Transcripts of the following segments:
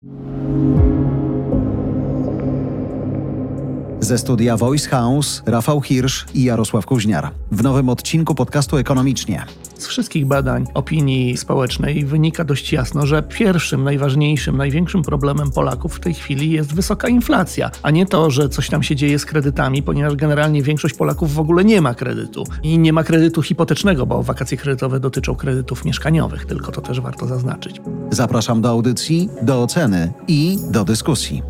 Thank you. Ze studia Voice House Rafał Hirsch i Jarosław Kuźniar. W nowym odcinku podcastu Ekonomicznie. Z wszystkich badań opinii społecznej wynika dość jasno, że pierwszym, najważniejszym, największym problemem Polaków w tej chwili jest wysoka inflacja, a nie to, że coś tam się dzieje z kredytami, ponieważ generalnie większość Polaków w ogóle nie ma kredytu. I nie ma kredytu hipotecznego, bo wakacje kredytowe dotyczą kredytów mieszkaniowych, tylko to też warto zaznaczyć. Zapraszam do audycji, do oceny i do dyskusji.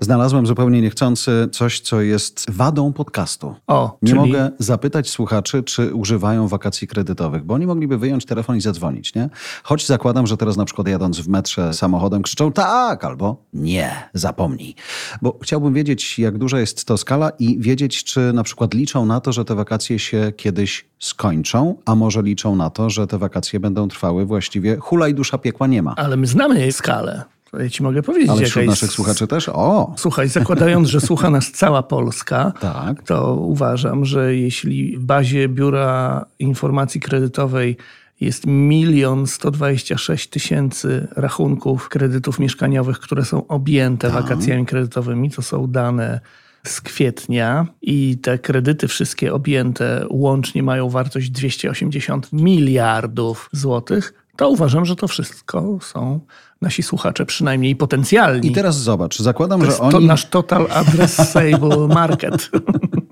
Znalazłem zupełnie niechcący coś, co jest wadą podcastu. O, Nie czyli mogę zapytać słuchaczy, czy używają wakacji kredytowych, bo oni mogliby wyjąć telefon i zadzwonić, nie? Choć zakładam, że teraz na przykład jadąc w metrze samochodem krzyczą tak albo nie, zapomnij. Bo chciałbym wiedzieć, jak duża jest to skala i wiedzieć, czy na przykład liczą na to, że te wakacje się kiedyś skończą, a może liczą na to, że te wakacje będą trwały właściwie hula i dusza piekła nie ma. Ale my znamy jej skalę. To ja ci mogę powiedzieć, Ale wśród jest... naszych słuchaczy też? O! Słuchaj, zakładając, że słucha nas cała Polska, Tak. to uważam, że jeśli w bazie Biura Informacji Kredytowej jest milion 126 tysięcy rachunków kredytów mieszkaniowych, które są objęte wakacjami kredytowymi, to są dane z kwietnia i te kredyty wszystkie objęte łącznie mają wartość 280 miliardów złotych, to uważam, że to wszystko są nasi słuchacze, przynajmniej potencjalni. I teraz zobacz, zakładam, To że oni... to nasz total addressable market.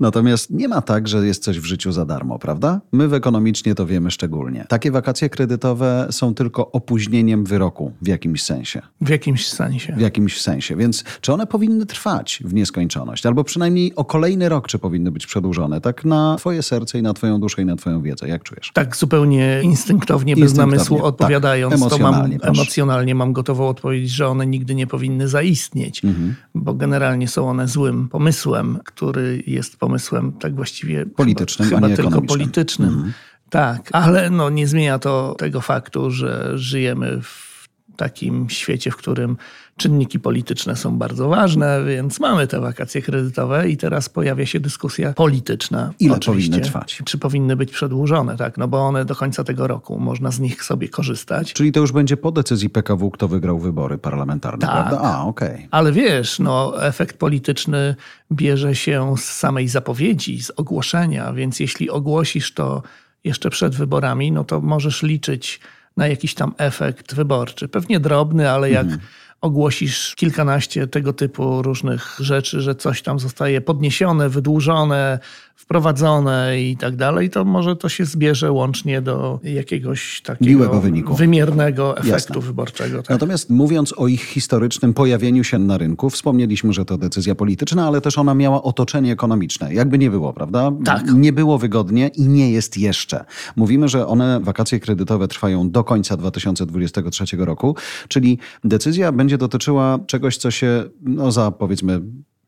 Natomiast nie ma tak, że jest coś w życiu za darmo, prawda? My w ekonomicznie to wiemy szczególnie. Takie wakacje kredytowe są tylko opóźnieniem wyroku w jakimś sensie. W jakimś sensie. W jakimś sensie. Więc czy one powinny trwać w nieskończoność? Albo przynajmniej o kolejny rok, czy powinny być przedłużone? Tak na twoje serce i na twoją duszę i na twoją wiedzę. Jak czujesz? Tak zupełnie instynktownie, bez namysłu tak. odpowiadając, to mam Emocjonalnie, proszę. emocjonalnie mam gotową odpowiedź, że one nigdy nie powinny zaistnieć, Mhm. bo generalnie są one złym pomysłem, który jest pomysłem tak właściwie Politycznym, chyba, tylko politycznym. Mhm. Tak, ale no, nie zmienia to tego faktu, że żyjemy w takim świecie, w którym czynniki polityczne są bardzo ważne, więc mamy te wakacje kredytowe i teraz pojawia się dyskusja polityczna. Ile oczywiście. powinny trwać? Czy powinny być przedłużone, tak? No bo one do końca tego roku można z nich sobie korzystać. Czyli to już będzie po decyzji PKW, kto wygrał wybory parlamentarne, Tak. prawda? A, okej. Ale wiesz, no, efekt polityczny bierze się z samej zapowiedzi, z ogłoszenia, więc jeśli ogłosisz to jeszcze przed wyborami, no to możesz liczyć na jakiś tam efekt wyborczy. Pewnie drobny, ale jak ogłosisz kilkanaście tego typu różnych rzeczy, że coś tam zostaje podniesione, wydłużone, wprowadzone i tak dalej, to może to się zbierze łącznie do jakiegoś takiego Miłego wyniku. wymiernego efektu Jasne. wyborczego. Tak? Natomiast mówiąc o ich historycznym pojawieniu się na rynku, wspomnieliśmy, że to decyzja polityczna, ale też ona miała otoczenie ekonomiczne. Jakby nie było, prawda? Tak. Nie było wygodnie i nie jest jeszcze. Mówimy, że one, wakacje kredytowe trwają do końca 2023 roku, czyli decyzja będzie dotyczyła czegoś, co się no, za powiedzmy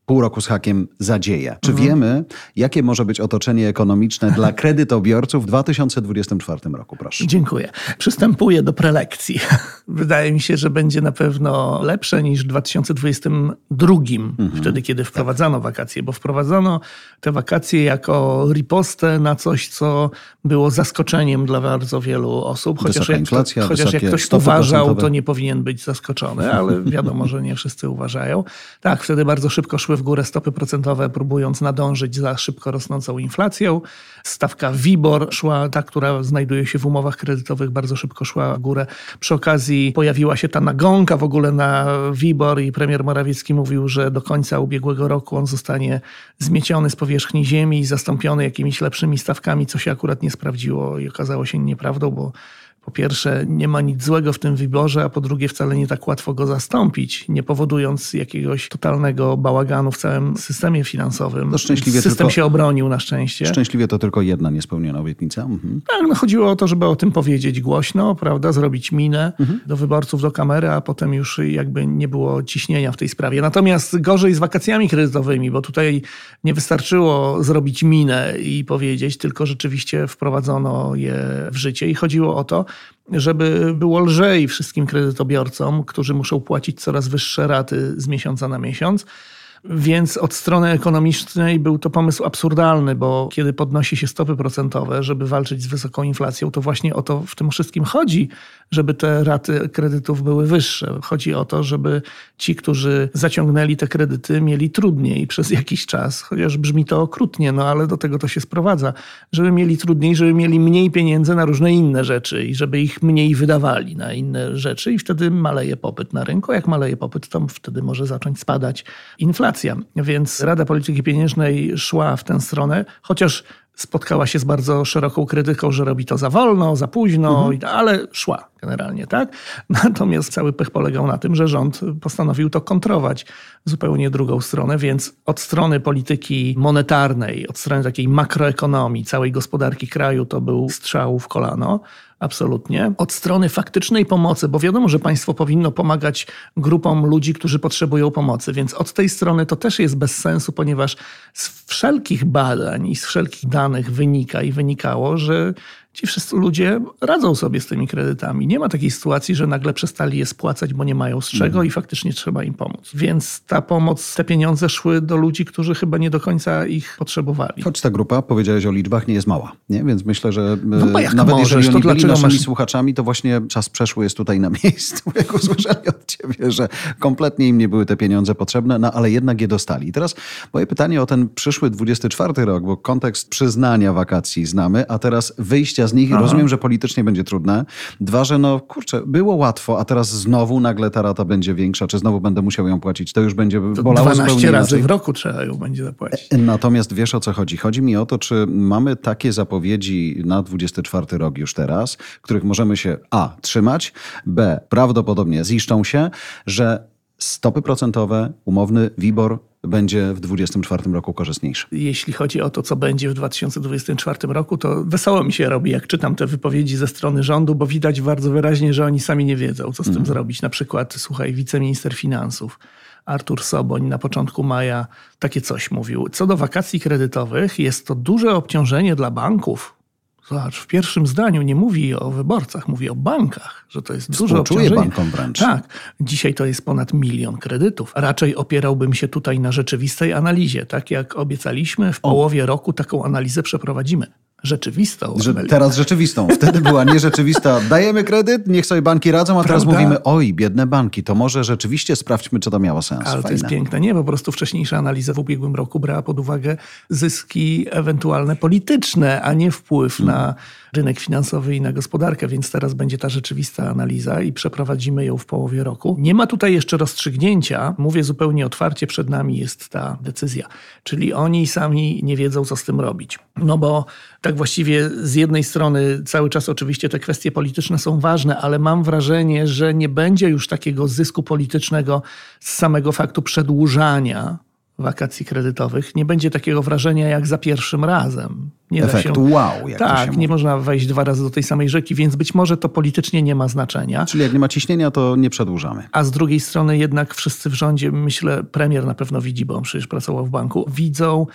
pół roku z hakiem zadzieje. Czy wiemy, jakie może być otoczenie ekonomiczne dla kredytobiorców w 2024 roku? Proszę. Dziękuję. Przystępuję do prelekcji. Wydaje mi się, że będzie na pewno lepsze niż w 2022, wtedy kiedy wprowadzano wakacje, bo wprowadzono te wakacje jako ripostę na coś, co było zaskoczeniem dla bardzo wielu osób. Chociaż, jak, inflacja, to, chociaż jak ktoś uważał, to nie powinien być zaskoczony, ale wiadomo, że nie wszyscy uważają. Tak, wtedy bardzo szybko szły w górę stopy procentowe, próbując nadążyć za szybko rosnącą inflacją. Stawka WIBOR szła, ta, która znajduje się w umowach kredytowych, bardzo szybko szła w górę. Przy okazji pojawiła się ta nagonka w ogóle na WIBOR i premier Morawiecki mówił, że do końca ubiegłego roku on zostanie zmieciony z powierzchni ziemi i zastąpiony jakimiś lepszymi stawkami, co się akurat nie sprawdziło i okazało się nieprawdą, bo po pierwsze, nie ma nic złego w tym wyborze, a po drugie, wcale nie tak łatwo go zastąpić, nie powodując jakiegoś totalnego bałaganu w całym systemie finansowym. No szczęśliwie System tylko- się obronił na szczęście. Szczęśliwie to tylko jedna niespełniona obietnica. Mhm. Tak, no chodziło o to, żeby o tym powiedzieć głośno, prawda, zrobić minę do wyborców, do kamery, a potem już jakby nie było ciśnienia w tej sprawie. Natomiast gorzej z wakacjami kredytowymi, bo tutaj nie wystarczyło zrobić minę i powiedzieć, tylko rzeczywiście wprowadzono je w życie i chodziło o to, żeby było lżej wszystkim kredytobiorcom, którzy muszą płacić coraz wyższe raty z miesiąca na miesiąc Więc od strony ekonomicznej był to pomysł absurdalny, bo kiedy podnosi się stopy procentowe, żeby walczyć z wysoką inflacją, to właśnie o to w tym wszystkim chodzi, żeby te raty kredytów były wyższe. Chodzi o to, żeby ci, którzy zaciągnęli te kredyty, mieli trudniej przez jakiś czas, chociaż brzmi to okrutnie, no ale do tego to się sprowadza, żeby mieli trudniej, żeby mieli mniej pieniędzy na różne inne rzeczy i żeby ich mniej wydawali na inne rzeczy i wtedy maleje popyt na rynku. Jak maleje popyt, to wtedy może zacząć spadać inflacja. Więc Rada Polityki Pieniężnej szła w tę stronę, chociaż spotkała się z bardzo szeroką krytyką, że robi to za wolno, za późno, mhm. ale szła generalnie, tak? Natomiast cały pech polegał na tym, że rząd postanowił to kontrować zupełnie drugą stronę, więc od strony polityki monetarnej, od strony takiej makroekonomii, całej gospodarki kraju to był strzał w kolano. Absolutnie. Od strony faktycznej pomocy, bo wiadomo, że państwo powinno pomagać grupom ludzi, którzy potrzebują pomocy, więc od tej strony to też jest bez sensu, ponieważ z wszelkich badań i z wszelkich danych wynika i wynikało, że ci wszyscy ludzie radzą sobie z tymi kredytami. Nie ma takiej sytuacji, że nagle przestali je spłacać, bo nie mają z czego mm. i faktycznie trzeba im pomóc. Więc ta pomoc, te pieniądze szły do ludzi, którzy chyba nie do końca ich potrzebowali. Choć ta grupa, powiedziałeś o liczbach, nie jest mała. Nie? Więc myślę, że no bo jak nawet możesz, jeżeli oni to byli naszymi masz... słuchaczami, to właśnie czas przeszły jest tutaj na miejscu, jak usłyszeli od ciebie, że kompletnie im nie były te pieniądze potrzebne, no ale jednak je dostali. I teraz moje pytanie o ten przyszły 24 rok, bo kontekst przyznania wakacji znamy, a teraz wyjścia z nich. Aha. Rozumiem, że politycznie będzie trudne. Dwa, że no kurczę, było łatwo, a teraz znowu nagle ta rata będzie większa, czy znowu będę musiał ją płacić. To już będzie to bolało 12 zupełnie razy inaczej. w roku trzeba ją będzie zapłacić. E, natomiast wiesz o co chodzi? Chodzi mi o to, czy mamy takie zapowiedzi na 24 rok już teraz, których możemy się A. trzymać, B. prawdopodobnie ziszczą się, że stopy procentowe, umowny WIBOR będzie w 2024 roku korzystniejszy. Jeśli chodzi o to, co będzie w 2024 roku, to wesoło mi się robi, jak czytam te wypowiedzi ze strony rządu, bo widać bardzo wyraźnie, że oni sami nie wiedzą, co z tym mhm. zrobić. Na przykład, słuchaj, wiceminister finansów Artur Soboń na początku maja takie coś mówił. Co do wakacji kredytowych, jest to duże obciążenie dla banków, Zobacz, w pierwszym zdaniu nie mówi o wyborcach, mówi o bankach, że to jest duże obciążenie. bankom wręcz. Tak. Dzisiaj to jest ponad milion kredytów. Raczej opierałbym się tutaj na rzeczywistej analizie. Tak jak obiecaliśmy, w połowie roku taką analizę przeprowadzimy rzeczywistą. Że teraz rzeczywistą. Wtedy była nierzeczywista. Dajemy kredyt, niech sobie banki radzą, a teraz mówimy, oj, biedne banki, to może rzeczywiście sprawdźmy, czy to miało sens. Ale Fajne. to jest piękne. Nie, po prostu wcześniejsza analiza w ubiegłym roku brała pod uwagę zyski ewentualne polityczne, a nie wpływ hmm. na rynek finansowy i na gospodarkę, więc teraz będzie ta rzeczywista analiza i przeprowadzimy ją w połowie roku. Nie ma tutaj jeszcze rozstrzygnięcia, mówię zupełnie otwarcie, przed nami jest ta decyzja. Czyli oni sami nie wiedzą, co z tym robić. No bo tak właściwie z jednej strony cały czas oczywiście te kwestie polityczne są ważne, ale mam wrażenie, że nie będzie już takiego zysku politycznego z samego faktu przedłużania wakacji kredytowych. Nie będzie takiego wrażenia jak za pierwszym razem. Nie Efekt się... wow. Jak tak, nie mówi. można wejść dwa razy do tej samej rzeki, więc być może to politycznie nie ma znaczenia. Czyli jak nie ma ciśnienia, to nie przedłużamy. A z drugiej strony jednak wszyscy w rządzie, myślę, premier na pewno widzi, bo on przecież pracował w banku, widzą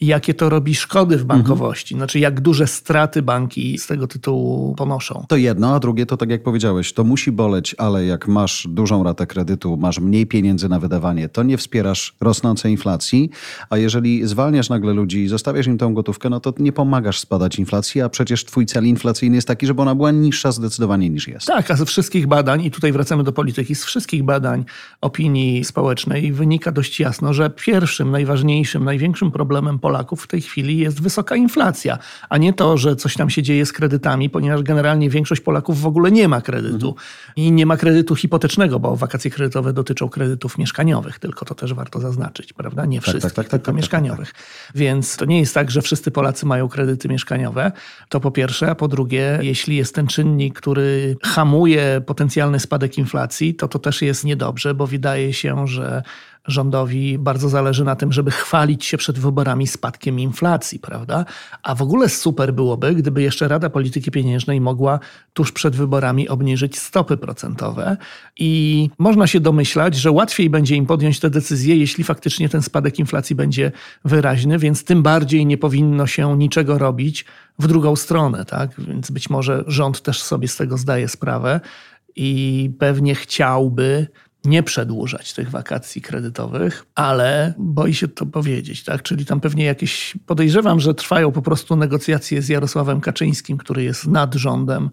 jakie to robi szkody w bankowości. Znaczy, jak duże straty banki z tego tytułu ponoszą. To jedno, a drugie to tak jak powiedziałeś, to musi boleć, ale jak masz dużą ratę kredytu, masz mniej pieniędzy na wydawanie, to nie wspierasz rosnącej inflacji, a jeżeli zwalniasz nagle ludzi i zostawiasz im tą gotówkę, no to nie pomagasz spadać inflacji, a przecież twój cel inflacyjny jest taki, żeby ona była niższa zdecydowanie niż jest. Tak, a ze wszystkich badań, i tutaj wracamy do polityki, z wszystkich badań opinii społecznej wynika dość jasno, że pierwszym, najważniejszym, największym problemem Polaków Polaków w tej chwili jest wysoka inflacja, a nie to, że coś tam się dzieje z kredytami, ponieważ generalnie większość Polaków w ogóle nie ma kredytu. Mhm. I nie ma kredytu hipotecznego, bo wakacje kredytowe dotyczą kredytów mieszkaniowych, tylko to też warto zaznaczyć, prawda? Nie tak, tak, wszystkich, tak, tak, tak, tylko mieszkaniowych. Więc to nie jest tak, że wszyscy Polacy mają kredyty mieszkaniowe. To po pierwsze, a po drugie, jeśli jest ten czynnik, który hamuje potencjalny spadek inflacji, to to też jest niedobrze, bo wydaje się, że rządowi bardzo zależy na tym, żeby chwalić się przed wyborami spadkiem inflacji, prawda? A w ogóle super byłoby, gdyby jeszcze Rada Polityki Pieniężnej mogła tuż przed wyborami obniżyć stopy procentowe i można się domyślać, że łatwiej będzie im podjąć te decyzje, jeśli faktycznie ten spadek inflacji będzie wyraźny, więc tym bardziej nie powinno się niczego robić w drugą stronę, tak? Więc być może rząd też sobie z tego zdaje sprawę i pewnie chciałby nie przedłużać tych wakacji kredytowych, ale boi się to powiedzieć, tak? Czyli tam pewnie jakieś, podejrzewam, że trwają po prostu negocjacje z Jarosławem Kaczyńskim, który jest nad rządem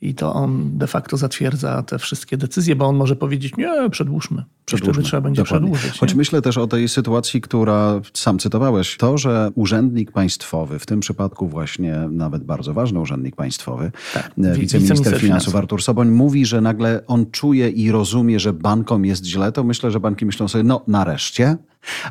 i to on de facto zatwierdza te wszystkie decyzje, bo on może powiedzieć, nie, przedłużmy. Przedłużmy. Wtedy trzeba będzie Dokładnie. przedłużyć. Choć nie? myślę też o tej sytuacji, która sam cytowałeś, to, że urzędnik państwowy, w tym przypadku właśnie nawet bardzo ważny urzędnik państwowy, tak. E, wiceminister finansów Artur Soboń, mówi, że nagle on czuje i rozumie, że bankom jest źle, to myślę, że banki myślą sobie, no nareszcie,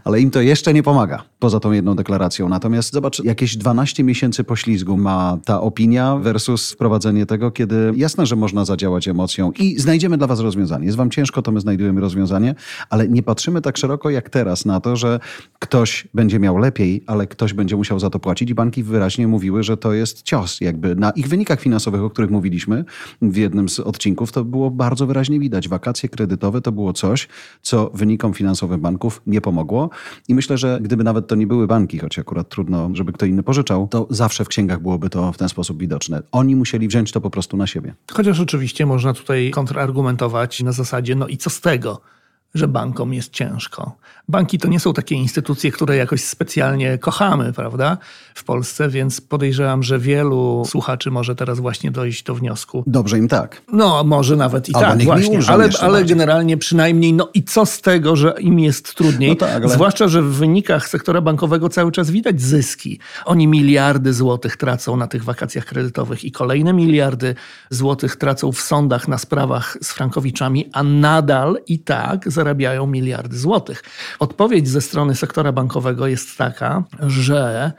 ale im to jeszcze nie pomaga, poza tą jedną deklaracją. Natomiast zobacz, jakieś 12 miesięcy poślizgu ma ta opinia versus wprowadzenie tego, kiedy jasne, że można zadziałać emocją i znajdziemy dla was rozwiązanie. Jest wam ciężko, to my znajdujemy rozwiązanie, ale nie patrzymy tak szeroko jak teraz na to, że ktoś będzie miał lepiej, ale ktoś będzie musiał za to płacić i banki wyraźnie mówiły, że to jest cios. Jakby na ich wynikach finansowych, o których mówiliśmy w jednym z odcinków, to było bardzo wyraźnie widać. Wakacje kredytowe to było coś, co wynikom finansowym banków nie pomogło pomogło. I myślę, że gdyby nawet to nie były banki, choć akurat trudno, żeby kto inny pożyczał, to zawsze w księgach byłoby to w ten sposób widoczne. Oni musieli wziąć to po prostu na siebie. Chociaż oczywiście można tutaj kontrargumentować na zasadzie, no i co z tego? Że bankom jest ciężko. Banki to nie są takie instytucje, które jakoś specjalnie kochamy, prawda, w Polsce, więc podejrzewam, że wielu słuchaczy może teraz właśnie dojść do wniosku. Dobrze im tak. No, może nawet i Albo tak, właśnie, ale, ale generalnie przynajmniej, no i co z tego, że im jest trudniej, no tak, ale... zwłaszcza, że w wynikach sektora bankowego cały czas widać zyski. Oni miliardy złotych tracą na tych wakacjach kredytowych i kolejne miliardy złotych tracą w sądach na sprawach z frankowiczami, a nadal i tak zarabiają miliardy złotych. Odpowiedź ze strony sektora bankowego jest taka, że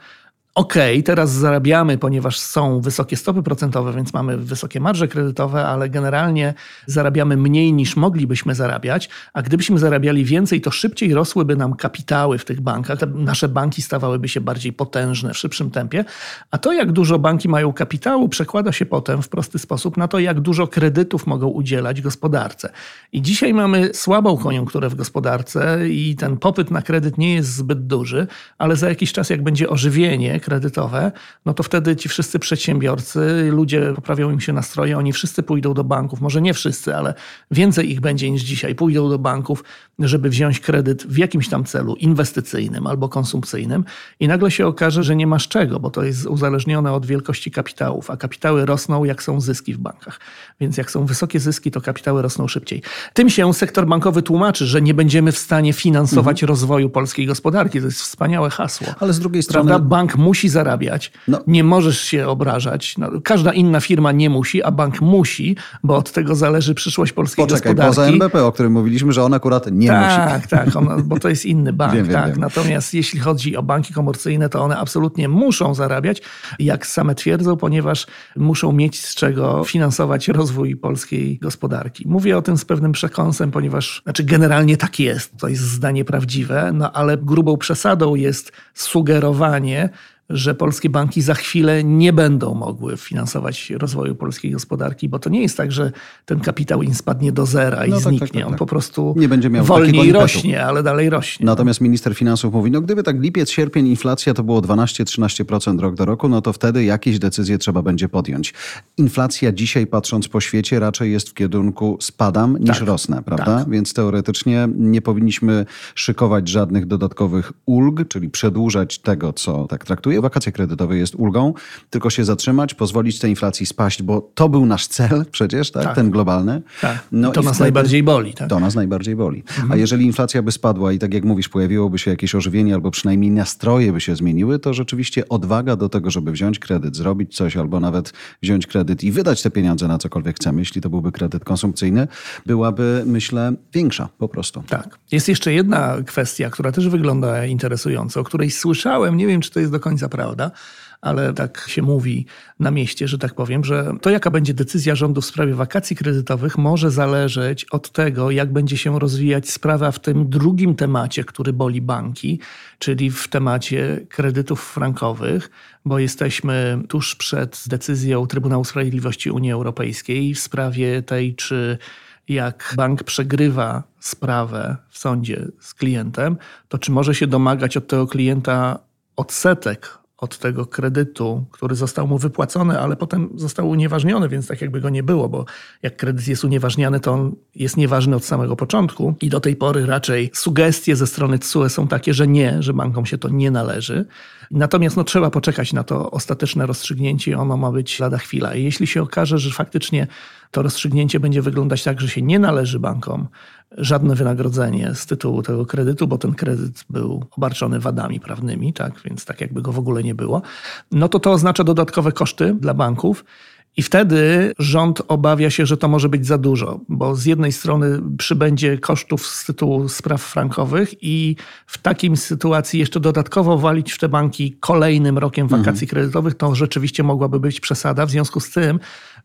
okay, teraz zarabiamy, ponieważ są wysokie stopy procentowe, więc mamy wysokie marże kredytowe, ale generalnie zarabiamy mniej niż moglibyśmy zarabiać, a gdybyśmy zarabiali więcej, to szybciej rosłyby nam kapitały w tych bankach. Nasze banki stawałyby się bardziej potężne w szybszym tempie, a to jak dużo banki mają kapitału przekłada się potem w prosty sposób na to, jak dużo kredytów mogą udzielać gospodarce. I dzisiaj mamy słabą koniunkturę w gospodarce i ten popyt na kredyt nie jest zbyt duży, ale za jakiś czas jak będzie ożywienie, kredytowe, no to wtedy ci wszyscy przedsiębiorcy, ludzie poprawią im się nastroje, oni wszyscy pójdą do banków, może nie wszyscy, ale więcej ich będzie niż dzisiaj, pójdą do banków, żeby wziąć kredyt w jakimś tam celu inwestycyjnym albo konsumpcyjnym i nagle się okaże, że nie masz czego, bo to jest uzależnione od wielkości kapitałów, a kapitały rosną jak są zyski w bankach. Więc jak są wysokie zyski, to kapitały rosną szybciej. Tym się sektor bankowy tłumaczy, że nie będziemy w stanie finansować mhm. rozwoju polskiej gospodarki. To jest wspaniałe hasło. Ale z drugiej strony... Prawda? Bank musi zarabiać. No. Nie możesz się obrażać. No, każda inna firma nie musi, a bank musi, bo od tego zależy przyszłość polskiej Poczekaj, gospodarki. poza NBP, o którym mówiliśmy, że on akurat nie tak, musi. Tak, tak, bo to jest inny bank. Wiem, tak. Wiem, wiem. Natomiast jeśli chodzi o banki komercyjne, to one absolutnie muszą zarabiać, jak same twierdzą, ponieważ muszą mieć z czego finansować rozwój polskiej gospodarki. Mówię o tym z pewnym przekąsem, ponieważ znaczy generalnie tak jest, to jest zdanie prawdziwe, no ale grubą przesadą jest sugerowanie, że polskie banki za chwilę nie będą mogły finansować rozwoju polskiej gospodarki, bo to nie jest tak, że ten kapitał im spadnie do zera i no, tak, zniknie. Tak, tak, On tak. po prostu nie będzie miał wolniej rośnie, ale dalej rośnie. Natomiast minister finansów mówi, no gdyby tak lipiec, sierpień inflacja to było 12-13% rok do roku, no to wtedy jakieś decyzje trzeba będzie podjąć. Inflacja dzisiaj patrząc po świecie raczej jest w kierunku spadam niż tak, rosnę, prawda? Tak. Więc teoretycznie nie powinniśmy szykować żadnych dodatkowych ulg, czyli przedłużać tego, co tak traktuje wakacje kredytowe jest ulgą, tylko się zatrzymać, pozwolić tej inflacji spaść, bo to był nasz cel przecież, tak? tak. ten globalny. Tak. No to nas wtedy, najbardziej boli. Tak? To nas najbardziej boli. Mhm. A jeżeli inflacja by spadła i tak jak mówisz, pojawiłoby się jakieś ożywienie albo przynajmniej nastroje by się zmieniły, to rzeczywiście odwaga do tego, żeby wziąć kredyt, zrobić coś albo nawet wziąć kredyt i wydać te pieniądze na cokolwiek chcemy, jeśli to byłby kredyt konsumpcyjny, byłaby, myślę, większa po prostu. Tak. Jest jeszcze jedna kwestia, która też wygląda interesująco, o której słyszałem, nie wiem, czy to jest do końca prawda, ale tak się mówi na mieście, że tak powiem, że to jaka będzie decyzja rządu w sprawie wakacji kredytowych może zależeć od tego, jak będzie się rozwijać sprawa w tym drugim temacie, który boli banki, czyli w temacie kredytów frankowych, bo jesteśmy tuż przed decyzją Trybunału Sprawiedliwości Unii Europejskiej w sprawie tej, czy jak bank przegrywa sprawę w sądzie z klientem, to czy może się domagać od tego klienta odsetek od tego kredytu, który został mu wypłacony, ale potem został unieważniony, więc tak jakby go nie było, bo jak kredyt jest unieważniany, to on jest nieważny od samego początku i do tej pory raczej sugestie ze strony TSUE są takie, że nie, że bankom się to nie należy. Natomiast no, trzeba poczekać na to ostateczne rozstrzygnięcie i ono ma być lada chwila. I jeśli się okaże, że faktycznie to rozstrzygnięcie będzie wyglądać tak, że się nie należy bankom żadne wynagrodzenie z tytułu tego kredytu, bo ten kredyt był obarczony wadami prawnymi, tak, więc tak jakby go w ogóle nie było, no to to oznacza dodatkowe koszty dla banków. I wtedy rząd obawia się, że to może być za dużo, bo z jednej strony przybędzie kosztów z tytułu spraw frankowych i w takiej sytuacji jeszcze dodatkowo walić w te banki kolejnym rokiem wakacji mhm. kredytowych, to rzeczywiście mogłaby być przesada. W związku z tym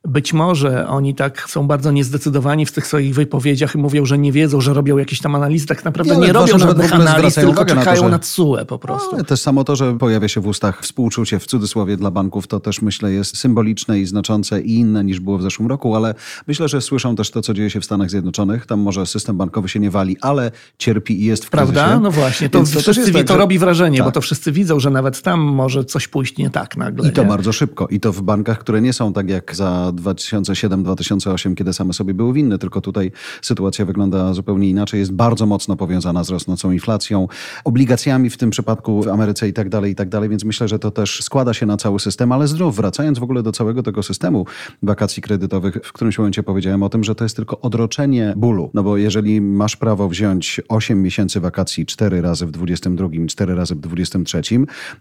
być może oni tak są bardzo niezdecydowani w tych swoich wypowiedziach i mówią, że nie wiedzą, że robią jakieś tam analizy. Tak naprawdę nie, nie robią żadnych analiz, tylko czekają na, to, na TSUE po prostu. Ale też samo to, że pojawia się w ustach współczucie w cudzysłowie dla banków, to też myślę jest symboliczne i znaczące i inne niż było w zeszłym roku, ale myślę, że słyszą też to, co dzieje się w Stanach Zjednoczonych. Tam może system bankowy się nie wali, ale cierpi i jest w kryzysie. Prawda? No właśnie. To, to, wszyscy, tak, to robi wrażenie, tak. bo to wszyscy widzą, że nawet tam może coś pójść nie tak nagle. I to nie? bardzo szybko. I to w bankach, które nie są tak jak za 2007-2008, kiedy same sobie były winne, tylko tutaj sytuacja wygląda zupełnie inaczej. Jest bardzo mocno powiązana z rosnącą inflacją, obligacjami w tym przypadku w Ameryce i tak dalej, i tak dalej, więc myślę, że to też składa się na cały system, ale zdrów, wracając w ogóle do całego tego systemu wakacji kredytowych, w którymś momencie powiedziałem o tym, że to jest tylko odroczenie bólu, no bo jeżeli masz prawo wziąć 8 miesięcy wakacji 4 razy w 22, 4 razy w 23,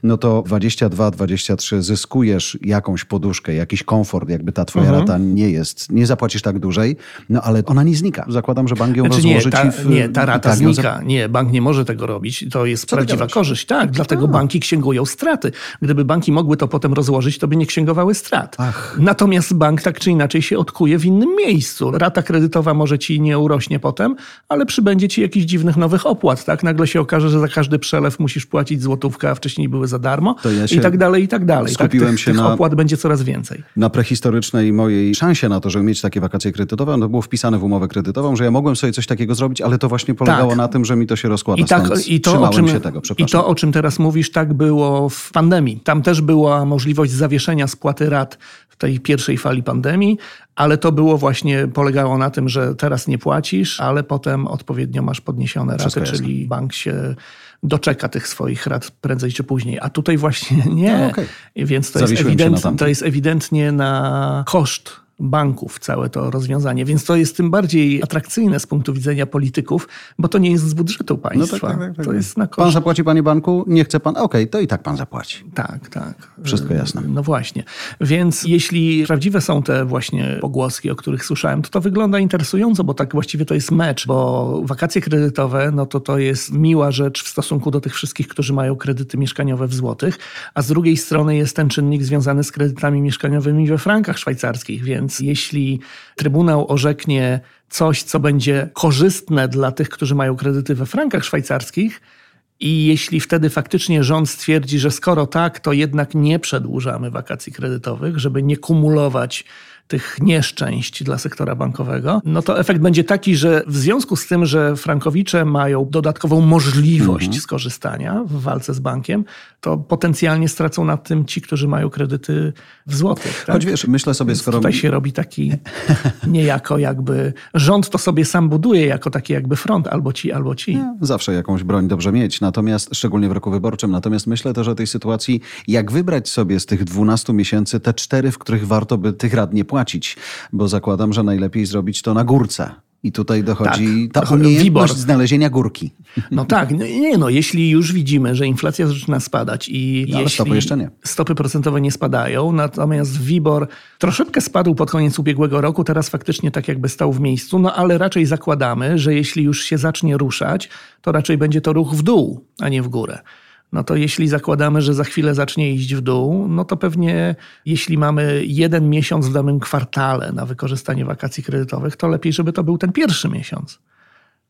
no to 22, 23 zyskujesz jakąś poduszkę, jakiś komfort, jakby ta twoja mhm. rata nie jest, nie zapłacisz tak dłużej, no ale ona nie znika. Zakładam, że bank ją znaczy rozłoży nie, ta, w, Nie, ta rata tak, znika. Nie, bank nie może tego robić. To jest Co prawdziwa korzyść. Tak, dlatego A. banki księgują straty. Gdyby banki mogły to potem rozłożyć, to by nie księgowały strat. Ach. Natomiast bank tak czy inaczej się odkuje w innym miejscu. Rata kredytowa może ci nie urośnie potem, ale przybędzie ci jakichś dziwnych nowych opłat. Tak? Nagle się okaże, że za każdy przelew musisz płacić złotówkę, a wcześniej były za darmo ja i tak dalej, i tak dalej. Tak? Skupiłem tak? tych, się tych na, opłat będzie coraz więcej. Na prehistorycznej mojej szansie na to, żeby mieć takie wakacje kredytowe, no było wpisane w umowę kredytową, że ja mogłem sobie coś takiego zrobić, ale to właśnie polegało tak. na tym, że mi to się rozkłada. I, tak, i to, o czym, się tego, I to, o czym teraz mówisz, tak było w pandemii. Tam też była możliwość zawieszenia spłaty rat w tej pierwszej fali pandemii, ale to było właśnie, polegało na tym, że teraz nie płacisz, ale potem odpowiednio masz podniesione raty, czyli bank się doczeka tych swoich rat prędzej czy później. A tutaj właśnie nie. No, okay. Więc to jest, ewident, to jest ewidentnie na koszt banków całe to rozwiązanie, więc to jest tym bardziej atrakcyjne z punktu widzenia polityków, bo to nie jest z budżetu państwa. No tak, tak, tak, to tak. jest na koszt. Pan zapłaci panie banku, nie chce pan, okej, okay, to i tak pan zapłaci. Tak, tak. Wszystko jasne. No właśnie. Więc jeśli prawdziwe są te właśnie pogłoski, o których słyszałem, to to wygląda interesująco, bo tak właściwie to jest mecz, bo wakacje kredytowe, no to to jest miła rzecz w stosunku do tych wszystkich, którzy mają kredyty mieszkaniowe w złotych, a z drugiej strony jest ten czynnik związany z kredytami mieszkaniowymi we frankach szwajcarskich, więc więc jeśli Trybunał orzeknie coś, co będzie korzystne dla tych, którzy mają kredyty we frankach szwajcarskich, i jeśli wtedy faktycznie rząd stwierdzi, że skoro tak, to jednak nie przedłużamy wakacji kredytowych, żeby nie kumulować tych nieszczęść dla sektora bankowego, no to efekt będzie taki, że w związku z tym, że frankowicze mają dodatkową możliwość mhm. skorzystania w walce z bankiem, to potencjalnie stracą na tym ci, którzy mają kredyty w złotych. Tak? Choć wiesz, myślę sobie, skoro... Tutaj się robi taki niejako jakby... Rząd to sobie sam buduje jako taki jakby front, albo ci, albo ci. Nie, zawsze jakąś broń dobrze mieć, natomiast szczególnie w roku wyborczym. Natomiast myślę też o tej sytuacji, jak wybrać sobie z tych 12 miesięcy te cztery, w których warto by tych rad nie płacić, bo zakładam, że najlepiej zrobić to na górce. I tutaj dochodzi tak, ta umiejętność znalezienia górki. No tak, no nie no, jeśli już widzimy, że inflacja zaczyna spadać i no, ale stopy jeszcze nie. Stopy procentowe nie spadają, natomiast WIBOR troszeczkę spadł pod koniec ubiegłego roku, teraz faktycznie tak jakby stał w miejscu, no ale raczej zakładamy, że jeśli już się zacznie ruszać, to raczej będzie to ruch w dół, a nie w górę no to jeśli zakładamy, że za chwilę zacznie iść w dół, no to pewnie jeśli mamy jeden miesiąc w danym kwartale na wykorzystanie wakacji kredytowych, to lepiej, żeby to był ten pierwszy miesiąc.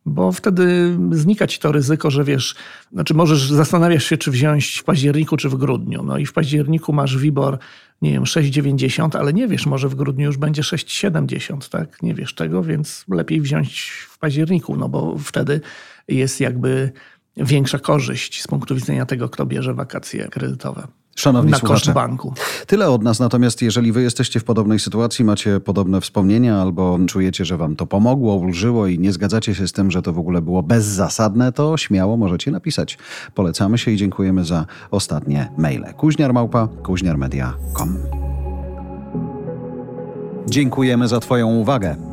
Bo wtedy znika ci to ryzyko, że wiesz, znaczy możesz zastanawiasz się, czy wziąć w październiku, czy w grudniu. No i w październiku masz WIBOR, nie wiem, 6,90, ale nie wiesz, może w grudniu już będzie 6,70, tak? Nie wiesz tego, więc lepiej wziąć w październiku, no bo wtedy jest jakby większa korzyść z punktu widzenia tego, kto bierze wakacje kredytowe. Szanowni na słuchacze, koszt banku. Tyle od nas, natomiast jeżeli wy jesteście w podobnej sytuacji, macie podobne wspomnienia albo czujecie, że wam to pomogło, ulżyło i nie zgadzacie się z tym, że to w ogóle było bezzasadne, to śmiało możecie napisać. Polecamy się i dziękujemy za ostatnie maile. Kuźniarmałpa, kuźniarmedia.com Dziękujemy za twoją uwagę.